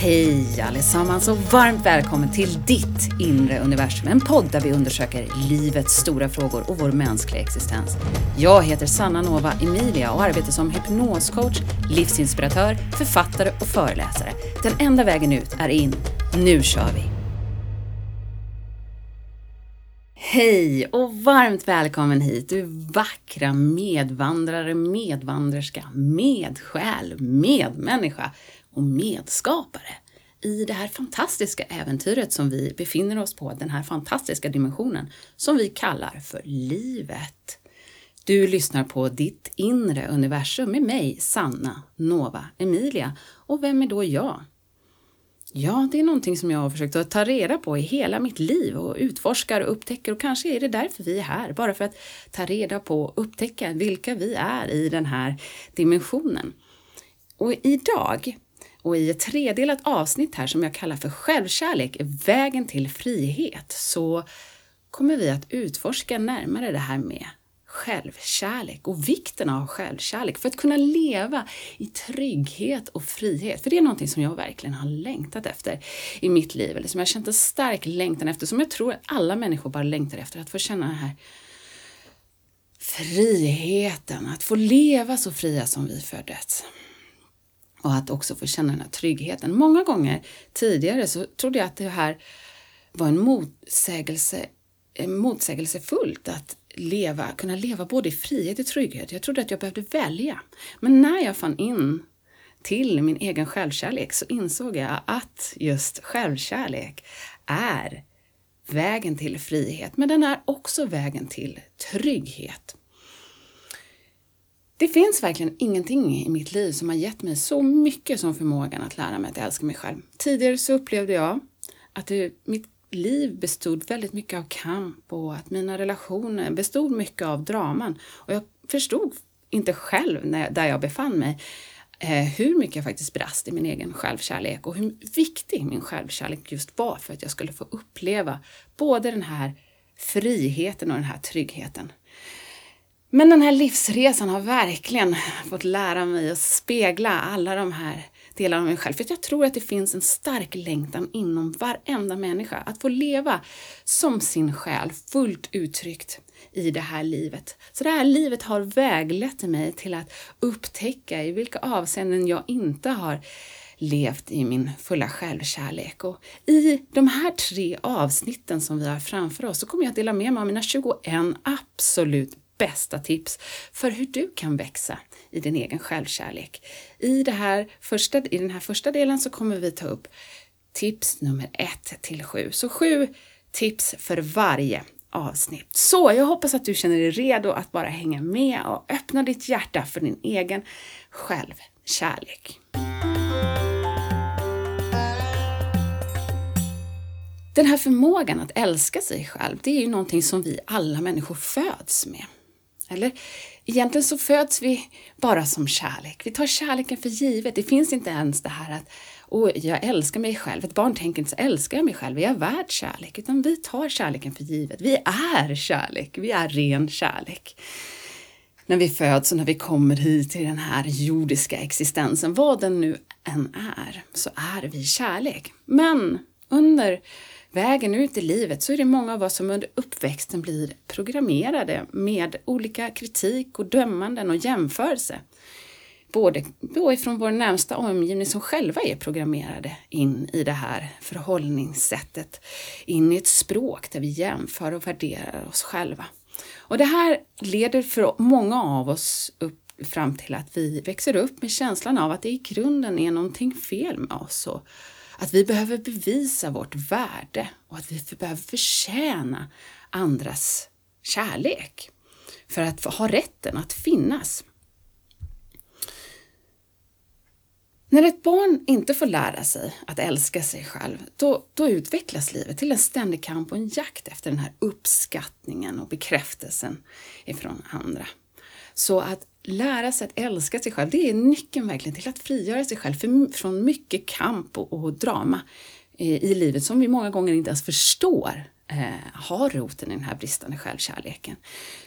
Hej allesammans och varmt välkommen till ditt inre universum. En podd där vi undersöker livets stora frågor och vår mänskliga existens. Jag heter Sanna Nova Emilia och arbetar som hypnoscoach, livsinspiratör, författare och föreläsare. Den enda vägen ut är in. Nu kör vi! Hej och varmt välkommen hit du vackra medvandrare, medvandrerska, medsjäl, medmänniska och medskapare i det här fantastiska äventyret som vi befinner oss på, den här fantastiska dimensionen som vi kallar för livet. Du lyssnar på ditt inre universum med mig, Sanna Nova Emilia. Och vem är då jag? Ja, det är någonting som jag har försökt att ta reda på i hela mitt liv och utforskar och upptäcker och kanske är det därför vi är här, bara för att ta reda på och upptäcka vilka vi är i den här dimensionen. Och idag och i ett tredelat avsnitt här som jag kallar för självkärlek, vägen till frihet, så kommer vi att utforska närmare det här med självkärlek och vikten av självkärlek för att kunna leva i trygghet och frihet. För det är någonting som jag verkligen har längtat efter i mitt liv, eller som jag har känt en stark längtan efter, som jag tror att alla människor bara längtar efter, att få känna den här friheten, att få leva så fria som vi föddes och att också få känna den här tryggheten. Många gånger tidigare så trodde jag att det här var en motsägelse, motsägelsefullt att leva, kunna leva både i frihet och trygghet. Jag trodde att jag behövde välja. Men när jag fann in till min egen självkärlek så insåg jag att just självkärlek är vägen till frihet, men den är också vägen till trygghet. Det finns verkligen ingenting i mitt liv som har gett mig så mycket som förmågan att lära mig att älska mig själv. Tidigare så upplevde jag att det, mitt liv bestod väldigt mycket av kamp och att mina relationer bestod mycket av draman. Och jag förstod inte själv när, där jag befann mig eh, hur mycket jag faktiskt brast i min egen självkärlek och hur viktig min självkärlek just var för att jag skulle få uppleva både den här friheten och den här tryggheten. Men den här livsresan har verkligen fått lära mig att spegla alla de här delarna av mig själv. För jag tror att det finns en stark längtan inom varenda människa att få leva som sin själ fullt uttryckt i det här livet. Så det här livet har väglett mig till att upptäcka i vilka avseenden jag inte har levt i min fulla självkärlek. Och I de här tre avsnitten som vi har framför oss så kommer jag att dela med mig av mina 21 absolut bästa tips för hur du kan växa i din egen självkärlek. I, det här första, I den här första delen så kommer vi ta upp tips nummer ett till sju. Så sju tips för varje avsnitt. Så jag hoppas att du känner dig redo att bara hänga med och öppna ditt hjärta för din egen självkärlek. Den här förmågan att älska sig själv, det är ju någonting som vi alla människor föds med. Eller egentligen så föds vi bara som kärlek. Vi tar kärleken för givet. Det finns inte ens det här att Åh, jag älskar mig själv. Ett barn tänker inte så älskar jag mig själv, Är jag värd kärlek. Utan vi tar kärleken för givet. Vi är kärlek, vi är ren kärlek. När vi föds och när vi kommer hit till den här jordiska existensen, vad den nu än är, så är vi kärlek. Men under vägen ut i livet så är det många av oss som under uppväxten blir programmerade med olika kritik och dömanden och jämförelse. Både då ifrån vår närmsta omgivning som själva är programmerade in i det här förhållningssättet, in i ett språk där vi jämför och värderar oss själva. Och det här leder för många av oss upp fram till att vi växer upp med känslan av att det i grunden är någonting fel med oss och att vi behöver bevisa vårt värde och att vi behöver förtjäna andras kärlek för att ha rätten att finnas. När ett barn inte får lära sig att älska sig själv, då, då, utvecklas livet till en ständig kamp och en jakt efter den här uppskattningen och bekräftelsen ifrån andra. Så att lära sig att älska sig själv, det är nyckeln verkligen till att frigöra sig själv från mycket kamp och, och drama eh, i livet som vi många gånger inte ens förstår eh, har roten i den här bristande självkärleken.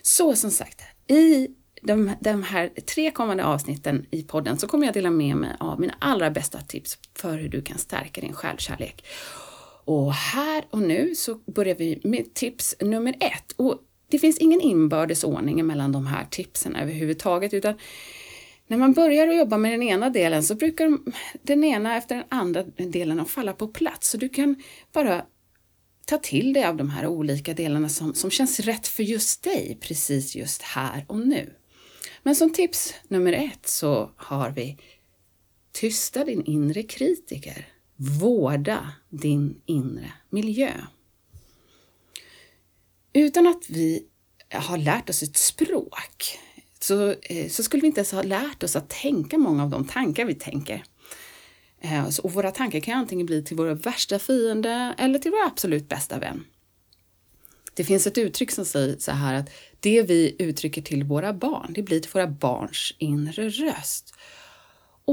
Så som sagt, i de, de här tre kommande avsnitten i podden så kommer jag dela med mig av mina allra bästa tips för hur du kan stärka din självkärlek. Och här och nu så börjar vi med tips nummer ett. Och det finns ingen inbördes ordning mellan de här tipsen överhuvudtaget utan när man börjar att jobba med den ena delen så brukar den ena efter den andra delen att falla på plats. Så du kan bara ta till dig av de här olika delarna som, som känns rätt för just dig precis just här och nu. Men som tips nummer ett så har vi Tysta din inre kritiker. Vårda din inre miljö. Utan att vi har lärt oss ett språk så, eh, så skulle vi inte ens ha lärt oss att tänka många av de tankar vi tänker. Eh, och våra tankar kan antingen bli till vår värsta fiende eller till vår absolut bästa vän. Det finns ett uttryck som säger så här att det vi uttrycker till våra barn, det blir till våra barns inre röst.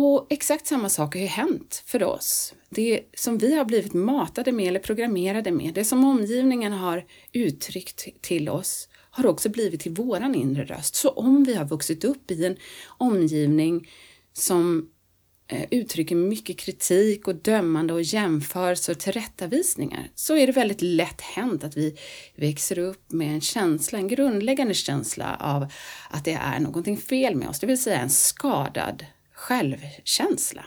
Och exakt samma sak har ju hänt för oss. Det som vi har blivit matade med eller programmerade med, det som omgivningen har uttryckt till oss, har också blivit till våran inre röst. Så om vi har vuxit upp i en omgivning som eh, uttrycker mycket kritik och dömande och jämförelser och tillrättavisningar så är det väldigt lätt hänt att vi växer upp med en känsla, en grundläggande känsla av att det är någonting fel med oss, det vill säga en skadad självkänsla.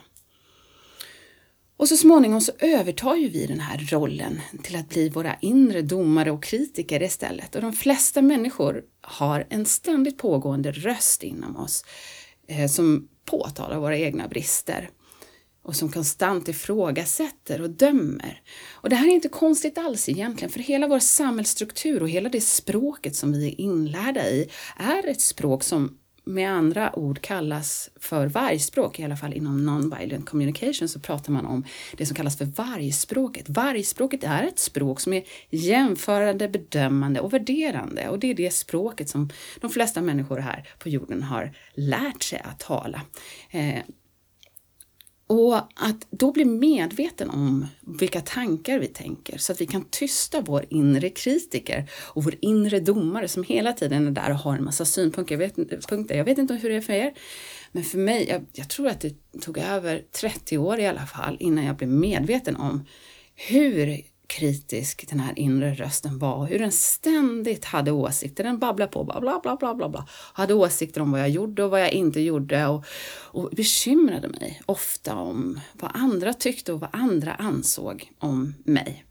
Och så småningom så övertar ju vi den här rollen till att bli våra inre domare och kritiker istället. Och de flesta människor har en ständigt pågående röst inom oss eh, som påtalar våra egna brister och som konstant ifrågasätter och dömer. Och det här är inte konstigt alls egentligen, för hela vår samhällsstruktur och hela det språket som vi är inlärda i är ett språk som med andra ord kallas för vargspråk, i alla fall inom non-violent communication så pratar man om det som kallas för vargspråket. Vargspråket är ett språk som är jämförande, bedömande och värderande och det är det språket som de flesta människor här på jorden har lärt sig att tala. Eh, och att då bli medveten om vilka tankar vi tänker så att vi kan tysta vår inre kritiker och vår inre domare som hela tiden är där och har en massa synpunkter. Jag vet, punkter. Jag vet inte hur det är för er, men för mig, jag, jag tror att det tog över 30 år i alla fall innan jag blev medveten om hur kritisk den här inre rösten var, hur den ständigt hade åsikter. Den babblade på, bla bla bla bla bla, bla. hade åsikter om vad jag gjorde och vad jag inte gjorde och, och bekymrade mig ofta om vad andra tyckte och vad andra ansåg om mig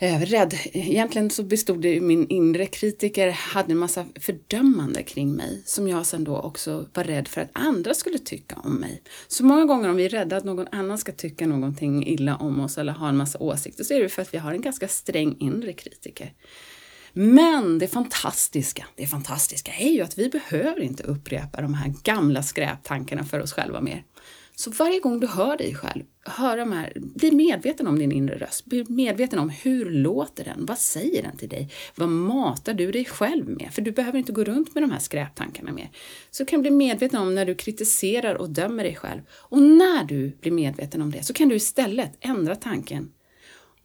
rädd. Egentligen så bestod det min inre kritiker hade en massa fördömande kring mig som jag sen då också var rädd för att andra skulle tycka om mig. Så många gånger om vi är rädda att någon annan ska tycka någonting illa om oss eller ha en massa åsikter så är det för att vi har en ganska sträng inre kritiker. Men det fantastiska, det fantastiska är ju att vi behöver inte upprepa de här gamla skräptankarna för oss själva mer. Så varje gång du hör dig själv, hör de här, bli medveten om din inre röst. Bli medveten om hur låter den? Vad säger den till dig? Vad matar du dig själv med? För du behöver inte gå runt med de här skräptankarna mer. Så du kan bli medveten om när du kritiserar och dömer dig själv. Och när du blir medveten om det så kan du istället ändra tanken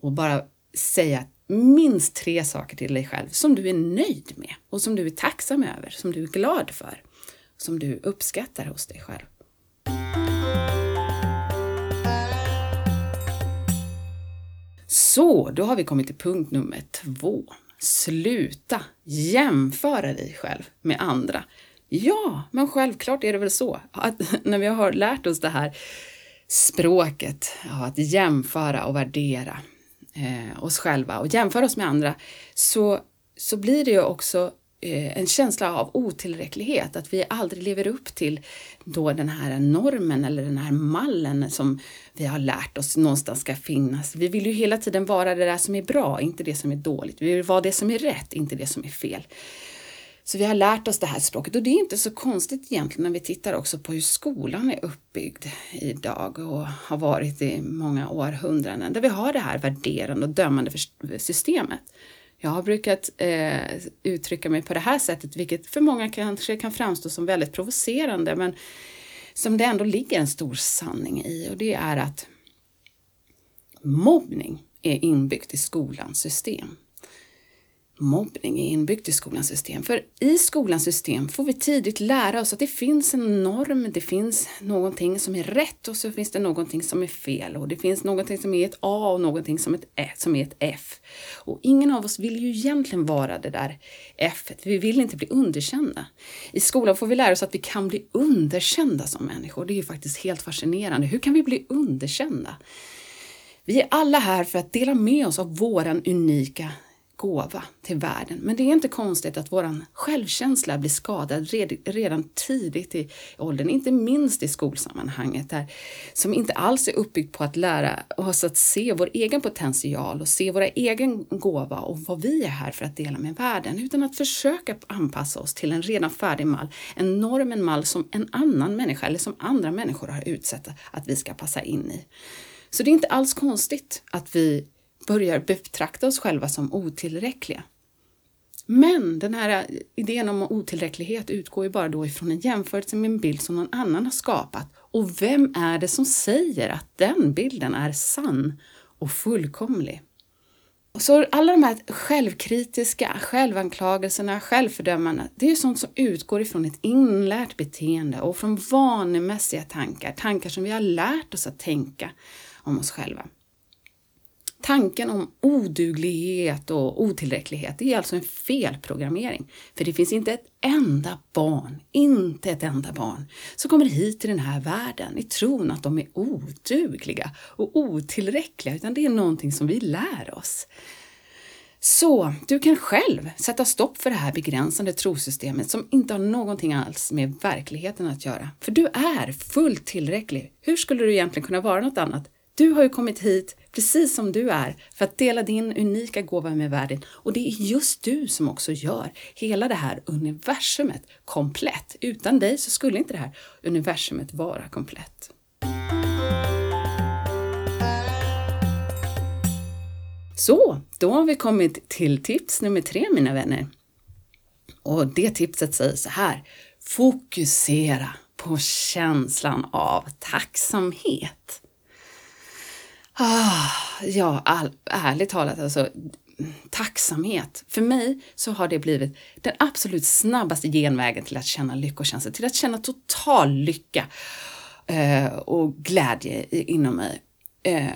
och bara säga minst tre saker till dig själv som du är nöjd med och som du är tacksam över, som du är glad för, som du uppskattar hos dig själv. Så, då har vi kommit till punkt nummer två. Sluta jämföra dig själv med andra. Ja, men självklart är det väl så att när vi har lärt oss det här språket av att jämföra och värdera eh, oss själva och jämföra oss med andra så, så blir det ju också Eh, en känsla av otillräcklighet, att vi aldrig lever upp till då den här normen eller den här mallen som vi har lärt oss någonstans ska finnas. Vi vill ju hela tiden vara det där som är bra, inte det som är dåligt. Vi vill vara det som är rätt, inte det som är fel. Så vi har lärt oss det här språket och det är inte så konstigt egentligen när vi tittar också på hur skolan är uppbyggd idag och har varit i många århundraden där vi har det här värderande och dömande systemet. Jag har brukat eh, uttrycka mig på det här sättet, vilket för många kanske kan framstå som väldigt provocerande, men som det ändå ligger en stor sanning i och det är att mobbning är inbyggt i skolans system mobbning är inbyggt i skolans system. För i skolans system får vi tidigt lära oss att det finns en norm, det finns någonting som är rätt och så finns det någonting som är fel och det finns någonting som är ett A och någonting som, ett F, som är ett F. Och ingen av oss vill ju egentligen vara det där F. Vi vill inte bli underkända. I skolan får vi lära oss att vi kan bli underkända som människor. Det är ju faktiskt helt fascinerande. Hur kan vi bli underkända? Vi är alla här för att dela med oss av våran unika gåva till världen. Men det är inte konstigt att våran självkänsla blir skadad redan tidigt i åldern, inte minst i skolsammanhanget där, som inte alls är uppbyggt på att lära oss att se vår egen potential och se våra egen gåva och vad vi är här för att dela med världen, utan att försöka anpassa oss till en redan färdig mall, en norm, en mall som en annan människa eller som andra människor har utsett att vi ska passa in i. Så det är inte alls konstigt att vi börjar betrakta oss själva som otillräckliga. Men den här idén om otillräcklighet utgår ju bara då ifrån en jämförelse med en bild som någon annan har skapat. Och vem är det som säger att den bilden är sann och fullkomlig? Och så alla de här självkritiska självanklagelserna, självfördömandena, det är ju sånt som utgår ifrån ett inlärt beteende och från vanemässiga tankar, tankar som vi har lärt oss att tänka om oss själva. Tanken om oduglighet och otillräcklighet är alltså en felprogrammering. För det finns inte ett enda barn, inte ett enda barn, som kommer hit till den här världen i tron att de är odugliga och otillräckliga, utan det är någonting som vi lär oss. Så du kan själv sätta stopp för det här begränsande trosystemet som inte har någonting alls med verkligheten att göra. För du är fullt tillräcklig. Hur skulle du egentligen kunna vara något annat? Du har ju kommit hit precis som du är för att dela din unika gåva med världen och det är just du som också gör hela det här universumet komplett. Utan dig så skulle inte det här universumet vara komplett. Så, då har vi kommit till tips nummer tre mina vänner. Och det tipset säger så här. Fokusera på känslan av tacksamhet. Ah, ja, all, ärligt talat alltså tacksamhet. För mig så har det blivit den absolut snabbaste genvägen till att känna lyckokänsla, till att känna total lycka eh, och glädje inom mig. Eh,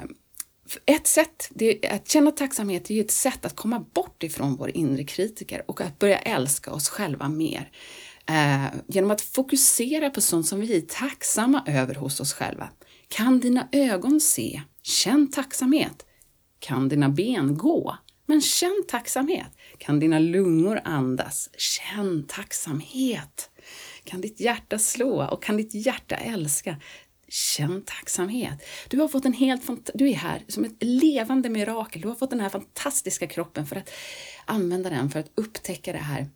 ett sätt, det, att känna tacksamhet är ju ett sätt att komma bort ifrån vår inre kritiker och att börja älska oss själva mer. Eh, genom att fokusera på sånt som vi är tacksamma över hos oss själva. Kan dina ögon se? Känn tacksamhet. Kan dina ben gå? Men känn tacksamhet. Kan dina lungor andas? Känn tacksamhet. Kan ditt hjärta slå och kan ditt hjärta älska? Känn tacksamhet. Du har fått en helt du är här som ett levande mirakel. Du har fått den här fantastiska kroppen för att använda den för att upptäcka det här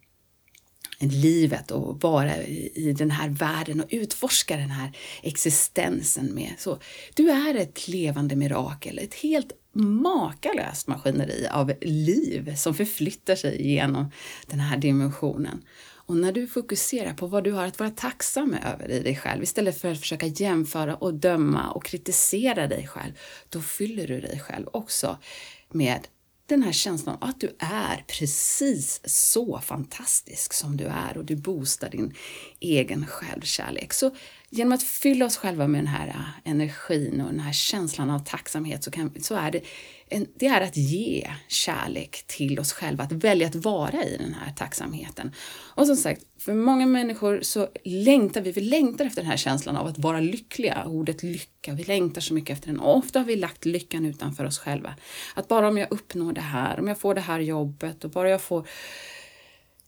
livet och vara i den här världen och utforska den här existensen med. Så du är ett levande mirakel, ett helt makalöst maskineri av liv som förflyttar sig genom den här dimensionen. Och när du fokuserar på vad du har att vara tacksam över i dig själv istället för att försöka jämföra och döma och kritisera dig själv, då fyller du dig själv också med den här känslan att du är precis så fantastisk som du är och du boostar din egen självkärlek. Så genom att fylla oss själva med den här äh, energin och den här känslan av tacksamhet så, kan, så är det, en, det är att ge kärlek till oss själva, att välja att vara i den här tacksamheten. Och som sagt, för många människor så längtar vi, vi längtar efter den här känslan av att vara lyckliga, ordet lycka, vi längtar så mycket efter den. Och ofta har vi lagt lyckan utanför oss själva. Att bara om jag uppnår det här, om jag får det här jobbet och bara jag får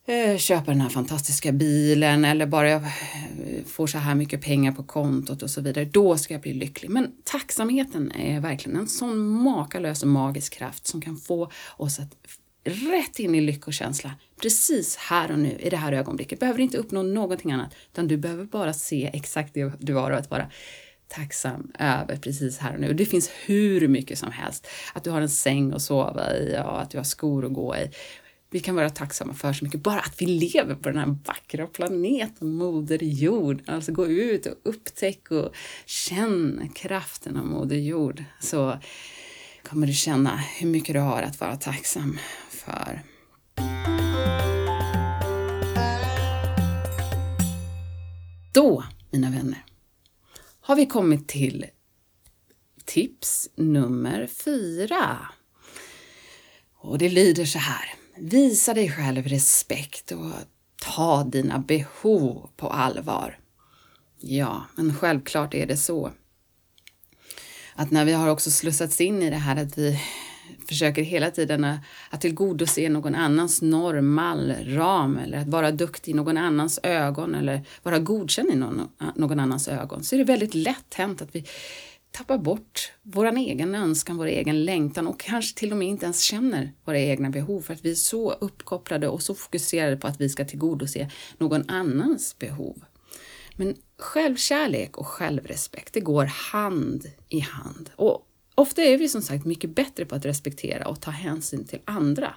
Eh, köper köpa den här fantastiska bilen eller bara jag eh, får så här mycket pengar på kontot och så vidare, då ska jag bli lycklig. Men tacksamheten är verkligen en sån makalös och magisk kraft som kan få oss att rätt in i lyckokänsla precis här och nu i det här ögonblicket. Behöver inte uppnå någonting annat, utan du behöver bara se exakt det du har och att vara tacksam över precis här och nu. Det finns hur mycket som helst. Att du har en säng att sova i och att du har skor att gå i vi kan vara tacksamma för så mycket. Bara att vi lever på den här vackra planeten, Moder Jord. Alltså gå ut och upptäck och känn kraften av Moder Jord. Så kommer du känna hur mycket du har att vara tacksam för. Då, mina vänner, har vi kommit till tips nummer fyra. Och det lyder så här. Visa dig själv respekt och ta dina behov på allvar. Ja, men självklart är det så att när vi har också slussats in i det här att vi försöker hela tiden att tillgodose någon annans normal ram eller att vara duktig i någon annans ögon eller vara godkänd i någon, någon annans ögon så är det väldigt lätt hänt att vi tappar bort vår egen önskan, vår egen längtan och kanske till och med inte ens känner våra egna behov för att vi är så uppkopplade och så fokuserade på att vi ska tillgodose någon annans behov. Men självkärlek och självrespekt, det går hand i hand. Och ofta är vi som sagt mycket bättre på att respektera och ta hänsyn till andra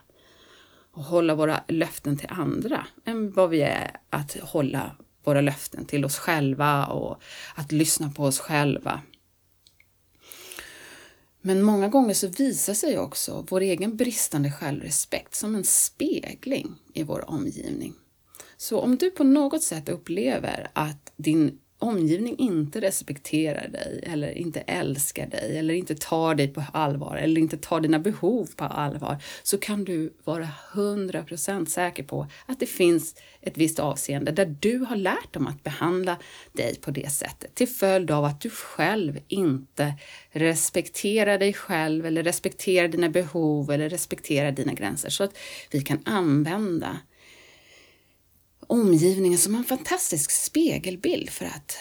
och hålla våra löften till andra än vad vi är att hålla våra löften till oss själva och att lyssna på oss själva. Men många gånger så visar sig också vår egen bristande självrespekt som en spegling i vår omgivning. Så om du på något sätt upplever att din omgivning inte respekterar dig eller inte älskar dig eller inte tar dig på allvar eller inte tar dina behov på allvar så kan du vara 100% säker på att det finns ett visst avseende där du har lärt dem att behandla dig på det sättet till följd av att du själv inte respekterar dig själv eller respekterar dina behov eller respekterar dina gränser. Så att vi kan använda omgivningen som en fantastisk spegelbild för att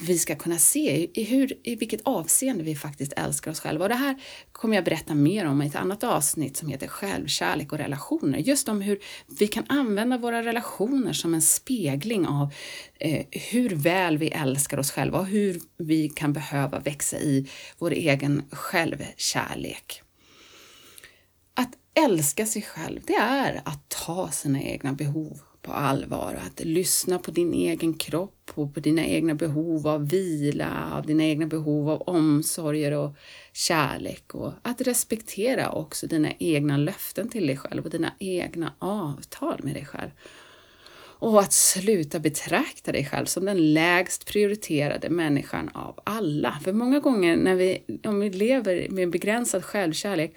vi ska kunna se i, hur, i vilket avseende vi faktiskt älskar oss själva. Och det här kommer jag berätta mer om i ett annat avsnitt som heter Självkärlek och relationer. Just om hur vi kan använda våra relationer som en spegling av eh, hur väl vi älskar oss själva och hur vi kan behöva växa i vår egen självkärlek. Att älska sig själv, det är att ta sina egna behov på allvar. Att lyssna på din egen kropp och på dina egna behov av vila, av dina egna behov av omsorger och kärlek och att respektera också dina egna löften till dig själv och dina egna avtal med dig själv. Och att sluta betrakta dig själv som den lägst prioriterade människan av alla. För många gånger när vi, om vi lever med begränsad självkärlek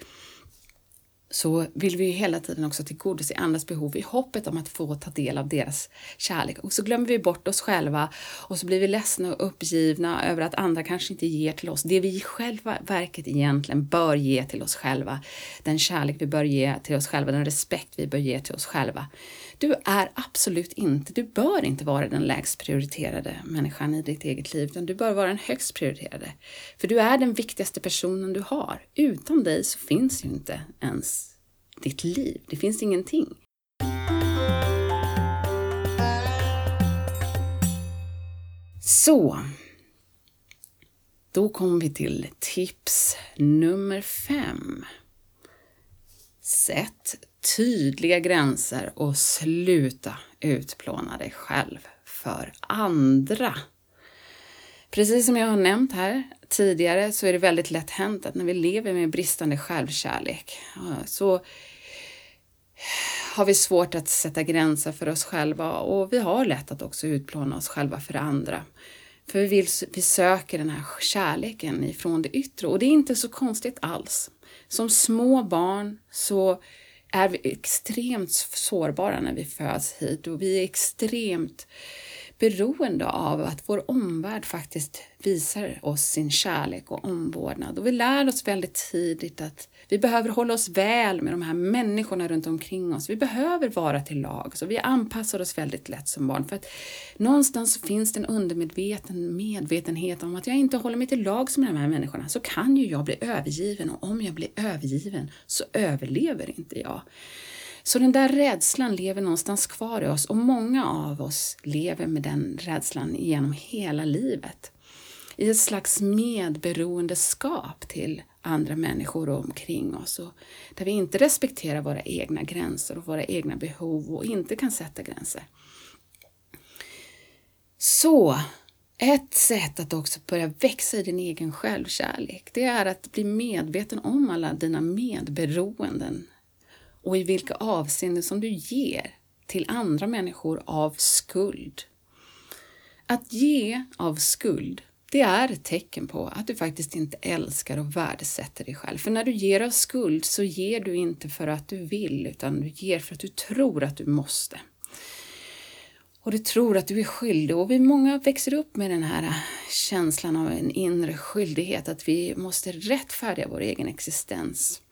så vill vi ju hela tiden också tillgodose andras behov i hoppet om att få ta del av deras kärlek. Och så glömmer vi bort oss själva och så blir vi ledsna och uppgivna över att andra kanske inte ger till oss det vi själva verket egentligen bör ge till oss själva. Den kärlek vi bör ge till oss själva, den respekt vi bör ge till oss själva. Du är absolut inte, du bör inte vara den lägst prioriterade människan i ditt eget liv, utan du bör vara den högst prioriterade. För du är den viktigaste personen du har. Utan dig så finns ju inte ens ditt liv. Det finns ingenting. Så, då kommer vi till tips nummer fem. Sätt tydliga gränser och sluta utplåna dig själv för andra. Precis som jag har nämnt här tidigare så är det väldigt lätt hänt att när vi lever med bristande självkärlek så har vi svårt att sätta gränser för oss själva och vi har lätt att också utplåna oss själva för andra. För vi, vill, vi söker den här kärleken ifrån det yttre och det är inte så konstigt alls. Som små barn så är vi extremt sårbara när vi föds hit och vi är extremt beroende av att vår omvärld faktiskt visar oss sin kärlek och omvårdnad. Och vi lär oss väldigt tidigt att vi behöver hålla oss väl med de här människorna runt omkring oss. Vi behöver vara till lag, så vi anpassar oss väldigt lätt som barn. För att någonstans finns det en undermedveten medvetenhet om att jag inte håller mig till lag med de här människorna så kan ju jag bli övergiven och om jag blir övergiven så överlever inte jag. Så den där rädslan lever någonstans kvar i oss och många av oss lever med den rädslan genom hela livet. I ett slags medberoendeskap till andra människor omkring oss och där vi inte respekterar våra egna gränser och våra egna behov och inte kan sätta gränser. Så ett sätt att också börja växa i din egen självkärlek, det är att bli medveten om alla dina medberoenden och i vilka avseenden som du ger till andra människor av skuld. Att ge av skuld, det är ett tecken på att du faktiskt inte älskar och värdesätter dig själv. För när du ger av skuld så ger du inte för att du vill, utan du ger för att du tror att du måste. Och du tror att du är skyldig och vi många växer upp med den här känslan av en inre skyldighet, att vi måste rättfärdiga vår egen existens.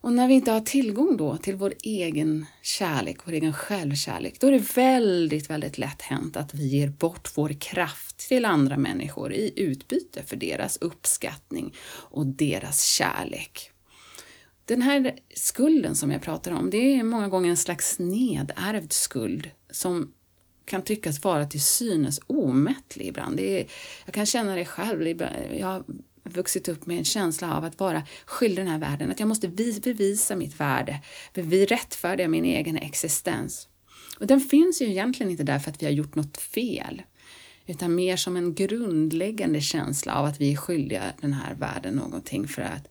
Och när vi inte har tillgång då till vår egen kärlek, vår egen självkärlek, då är det väldigt, väldigt lätt hänt att vi ger bort vår kraft till andra människor i utbyte för deras uppskattning och deras kärlek. Den här skulden som jag pratar om, det är många gånger en slags nedärvd skuld som kan tyckas vara till synes omättlig ibland. Det är, jag kan känna det själv. Jag vuxit upp med en känsla av att vara skyldig den här världen, att jag måste bevisa mitt värde, vi rättfärdiga min egen existens. Och den finns ju egentligen inte därför att vi har gjort något fel, utan mer som en grundläggande känsla av att vi är skyldiga den här världen någonting för att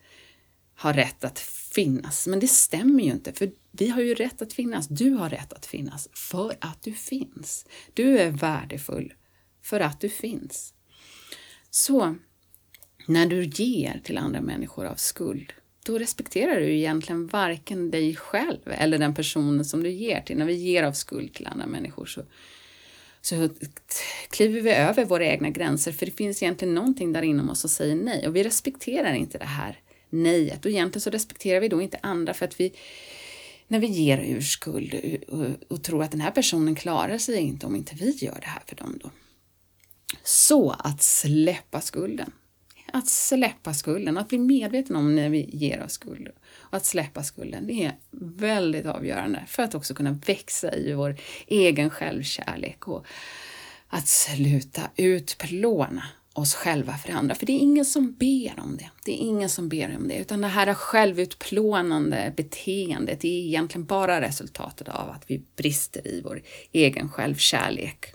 ha rätt att finnas. Men det stämmer ju inte, för vi har ju rätt att finnas. Du har rätt att finnas för att du finns. Du är värdefull för att du finns. Så när du ger till andra människor av skuld, då respekterar du egentligen varken dig själv eller den personen som du ger till. När vi ger av skuld till andra människor så, så kliver vi över våra egna gränser för det finns egentligen någonting där inom oss som säger nej och vi respekterar inte det här nejet och egentligen så respekterar vi då inte andra för att vi när vi ger ur skuld och, och tror att den här personen klarar sig inte om inte vi gör det här för dem då. Så att släppa skulden att släppa skulden, att bli medveten om när vi ger oss skuld och att släppa skulden, det är väldigt avgörande för att också kunna växa i vår egen självkärlek och att sluta utplåna oss själva för andra. För det är ingen som ber om det. Det är ingen som ber om det, utan det här självutplånande beteendet är egentligen bara resultatet av att vi brister i vår egen självkärlek.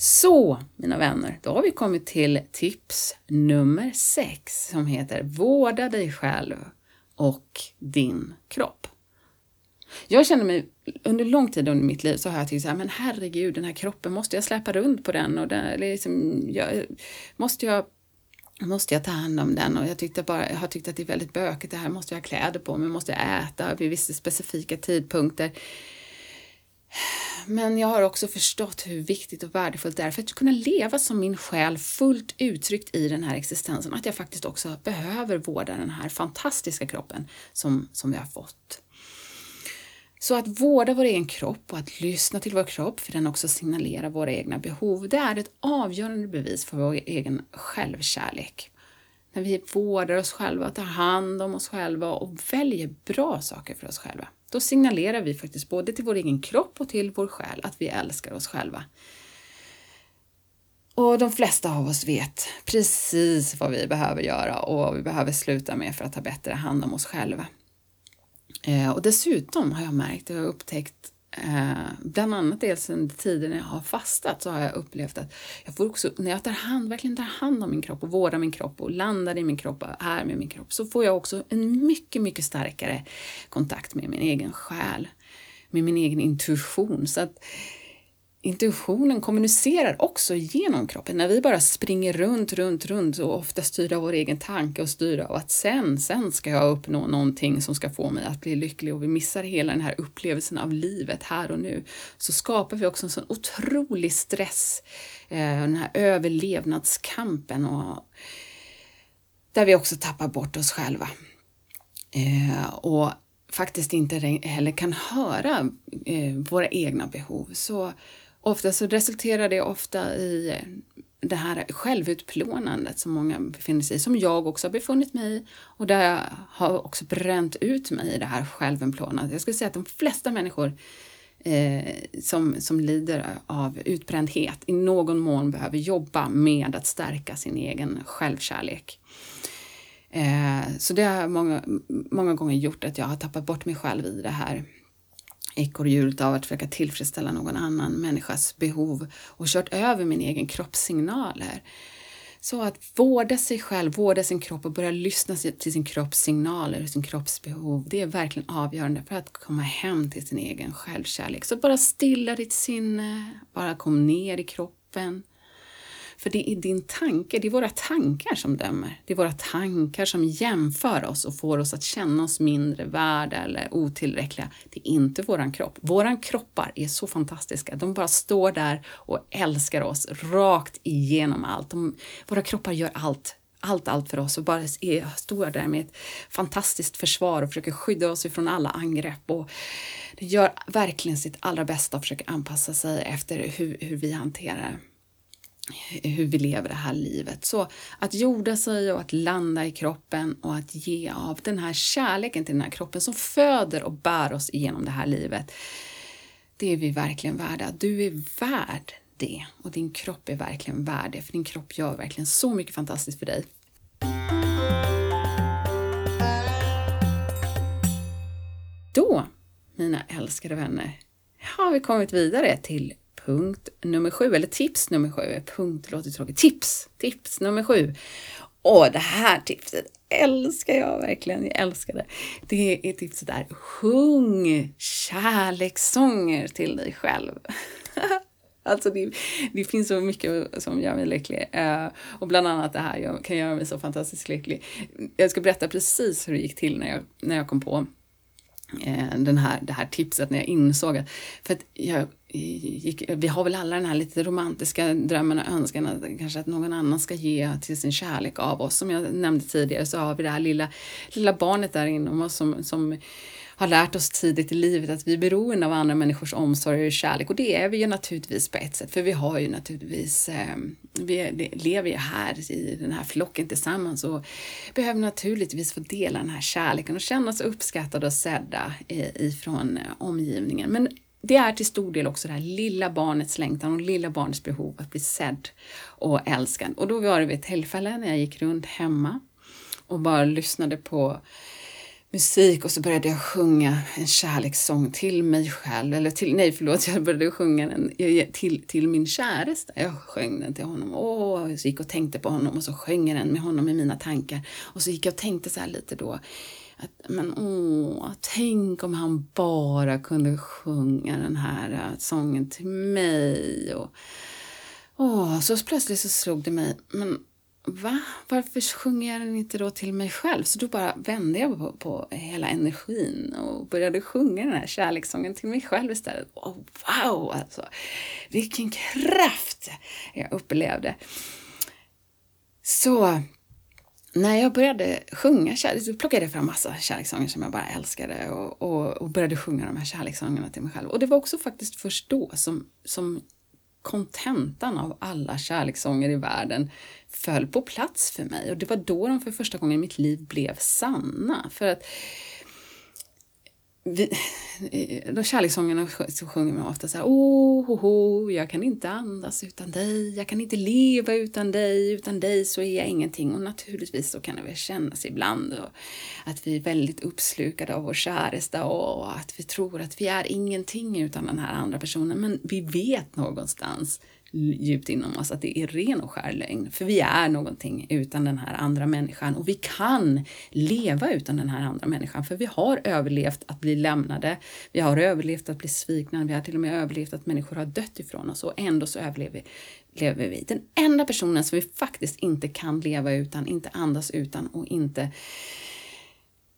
Så, mina vänner, då har vi kommit till tips nummer sex som heter Vårda dig själv och din kropp. Jag känner mig, under lång tid under mitt liv så har jag tyckt så här, men herregud, den här kroppen, måste jag släppa runt på den? Och den liksom, jag, måste jag måste jag ta hand om den och jag, tyckte bara, jag har tyckt att det är väldigt bökigt, det här måste jag ha kläder på mig, måste jag äta vid vissa specifika tidpunkter. Men jag har också förstått hur viktigt och värdefullt det är för att kunna leva som min själ fullt uttryckt i den här existensen. Att jag faktiskt också behöver vårda den här fantastiska kroppen som, som vi har fått. Så att vårda vår egen kropp och att lyssna till vår kropp, för den också signalerar våra egna behov, det är ett avgörande bevis för vår egen självkärlek. När vi vårdar oss själva, tar hand om oss själva och väljer bra saker för oss själva. Då signalerar vi faktiskt både till vår egen kropp och till vår själ att vi älskar oss själva. Och de flesta av oss vet precis vad vi behöver göra och vad vi behöver sluta med för att ta bättre hand om oss själva. Eh, och dessutom har jag märkt och upptäckt Eh, bland annat dels under tiden när jag har fastat så har jag upplevt att jag får också, när jag tar hand, verkligen tar hand om min kropp och vårdar min kropp och landar i min kropp och är med min kropp så får jag också en mycket, mycket starkare kontakt med min egen själ, med min egen intuition. Så att Intuitionen kommunicerar också genom kroppen. När vi bara springer runt, runt, runt och ofta styrda av vår egen tanke och styrda av att sen, sen ska jag uppnå någonting som ska få mig att bli lycklig och vi missar hela den här upplevelsen av livet här och nu, så skapar vi också en sån otrolig stress, eh, den här överlevnadskampen och där vi också tappar bort oss själva. Eh, och faktiskt inte heller kan höra eh, våra egna behov. Så Ofta så resulterar det ofta i det här självutplånandet som många befinner sig i, som jag också har befunnit mig i och där jag har också bränt ut mig i det här självutplånandet. Jag skulle säga att de flesta människor eh, som, som lider av utbrändhet i någon mån behöver jobba med att stärka sin egen självkärlek. Eh, så det har många, många gånger gjort att jag har tappat bort mig själv i det här ekorrhjulet av att försöka tillfredsställa någon annan människas behov och kört över min egen kroppssignaler. Så att vårda sig själv, vårda sin kropp och börja lyssna till sin kropps signaler och sin kropps behov, det är verkligen avgörande för att komma hem till sin egen självkärlek. Så bara stilla ditt sinne, bara kom ner i kroppen. För det är din tanke, det är våra tankar som dömer. Det är våra tankar som jämför oss och får oss att känna oss mindre värda eller otillräckliga. Det är inte våran kropp. Våran kroppar är så fantastiska. De bara står där och älskar oss rakt igenom allt. De, våra kroppar gör allt allt, allt för oss och bara är, står där med ett fantastiskt försvar och försöker skydda oss ifrån alla angrepp och det gör verkligen sitt allra bästa och försöker anpassa sig efter hur, hur vi hanterar hur vi lever det här livet. Så att jorda sig och att landa i kroppen och att ge av den här kärleken till den här kroppen som föder och bär oss igenom det här livet. Det är vi verkligen värda. Du är värd det och din kropp är verkligen värd det, för din kropp gör verkligen så mycket fantastiskt för dig. Då, mina älskade vänner, har vi kommit vidare till punkt nummer sju, eller tips nummer sju. Eh, punkt låter tråkigt. Tips! Tips nummer sju. Och det här tipset älskar jag verkligen. Jag älskar det. Det är tipset där. Sjung kärlekssånger till dig själv. Alltså det, det, finns så mycket som gör mig lycklig. Uh, och bland annat det här kan göra mig så fantastiskt lycklig. Jag ska berätta precis hur det gick till när jag, när jag kom på Eh, den här, det här tipset, när jag insåg att, för att jag gick, vi har väl alla den här lite romantiska drömmen och önskan att kanske att någon annan ska ge till sin kärlek av oss. Som jag nämnde tidigare så har vi det här lilla, lilla barnet där inom oss som, som har lärt oss tidigt i livet att vi är beroende av andra människors omsorg och kärlek och det är vi ju naturligtvis på ett sätt för vi har ju naturligtvis, ehm, vi lever ju här i den här flocken tillsammans och behöver naturligtvis få dela den här kärleken och känna oss uppskattade och sedda eh, ifrån eh, omgivningen. Men det är till stor del också det här lilla barnets längtan och lilla barnets behov att bli sedd och älskad. Och då var det vid ett tillfälle när jag gick runt hemma och bara lyssnade på musik och så började jag sjunga en kärlekssång till mig själv, eller till, nej förlåt, jag började sjunga den till, till min käresta. Jag sjöng den till honom och så gick och tänkte på honom och så sjöng jag den med honom i mina tankar. Och så gick jag och tänkte så här lite då, att, men åh, tänk om han bara kunde sjunga den här äh, sången till mig. Och, åh, så plötsligt så slog det mig, men va? Varför sjunger jag den inte då till mig själv? Så då bara vände jag på, på hela energin och började sjunga den här kärlekssången till mig själv istället. Oh, wow, alltså! Vilken kraft jag upplevde! Så när jag började sjunga kärlek, så plockade jag fram massa kärlekssånger som jag bara älskade och, och, och, började sjunga de här kärlekssångerna till mig själv. Och det var också faktiskt först då som, som kontentan av alla kärlekssånger i världen föll på plats för mig. Och det var då de för första gången i mitt liv blev sanna. För att vi, eh, de kärlekssångerna så sjunger man ofta så här, oh, oh, oh, jag kan inte andas utan dig, jag kan inte leva utan dig, utan dig så är jag ingenting. Och naturligtvis så kan det väl kännas ibland och att vi är väldigt uppslukade av vår käresta och att vi tror att vi är ingenting utan den här andra personen. Men vi vet någonstans djupt inom oss att det är ren och skär lögn. För vi är någonting utan den här andra människan och vi kan leva utan den här andra människan för vi har överlevt att bli lämnade. Vi har överlevt att bli svikna. Vi har till och med överlevt att människor har dött ifrån oss och ändå så överlever lever vi. Den enda personen som vi faktiskt inte kan leva utan, inte andas utan och inte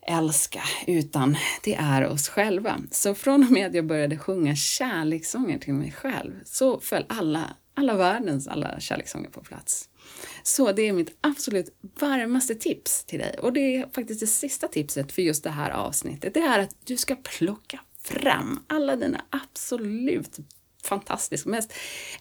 älska, utan det är oss själva. Så från och med att jag började sjunga kärlekssånger till mig själv så föll alla alla världens alla kärlekssånger på plats. Så det är mitt absolut varmaste tips till dig och det är faktiskt det sista tipset för just det här avsnittet. Det är att du ska plocka fram alla dina absolut fantastisk, mest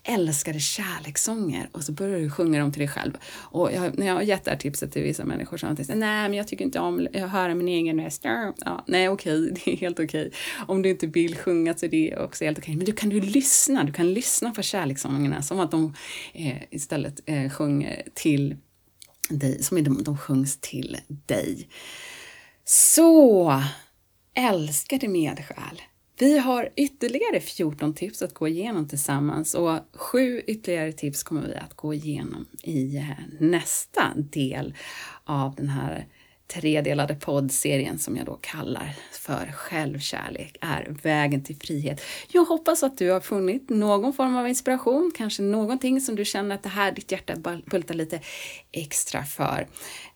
älskade kärlekssånger och så börjar du sjunga dem till dig själv. Och jag, när jag har gett det här tipset till vissa människor så har de sagt nej men jag tycker inte om att höra min egen röst. Ja, nej okej, okay, det är helt okej. Okay. Om du inte vill sjunga så är det också helt okej. Okay. Men du kan ju lyssna, du kan lyssna på kärlekssångerna som att de eh, istället eh, sjunger till dig, som de, de sjungs till dig. Så älskade medsjäl vi har ytterligare 14 tips att gå igenom tillsammans och sju ytterligare tips kommer vi att gå igenom i eh, nästa del av den här tredelade poddserien som jag då kallar för Självkärlek är vägen till frihet. Jag hoppas att du har funnit någon form av inspiration, kanske någonting som du känner att det här ditt hjärta bultar lite extra för.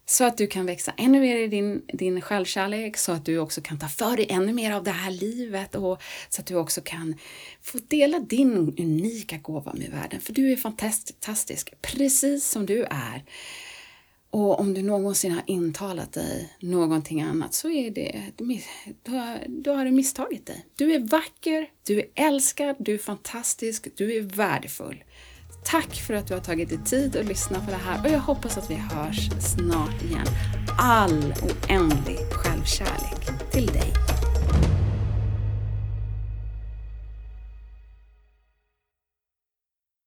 Så att du kan växa ännu mer i din, din självkärlek, så att du också kan ta för dig ännu mer av det här livet och så att du också kan få dela din unika gåva med världen. För du är fantastisk, precis som du är. Och om du någonsin har intalat dig någonting annat så är det, då har, du misstagit dig. Du är vacker, du är älskad, du är fantastisk, du är värdefull. Tack för att du har tagit dig tid att lyssna på det här och jag hoppas att vi hörs snart igen. All oändlig självkärlek till dig.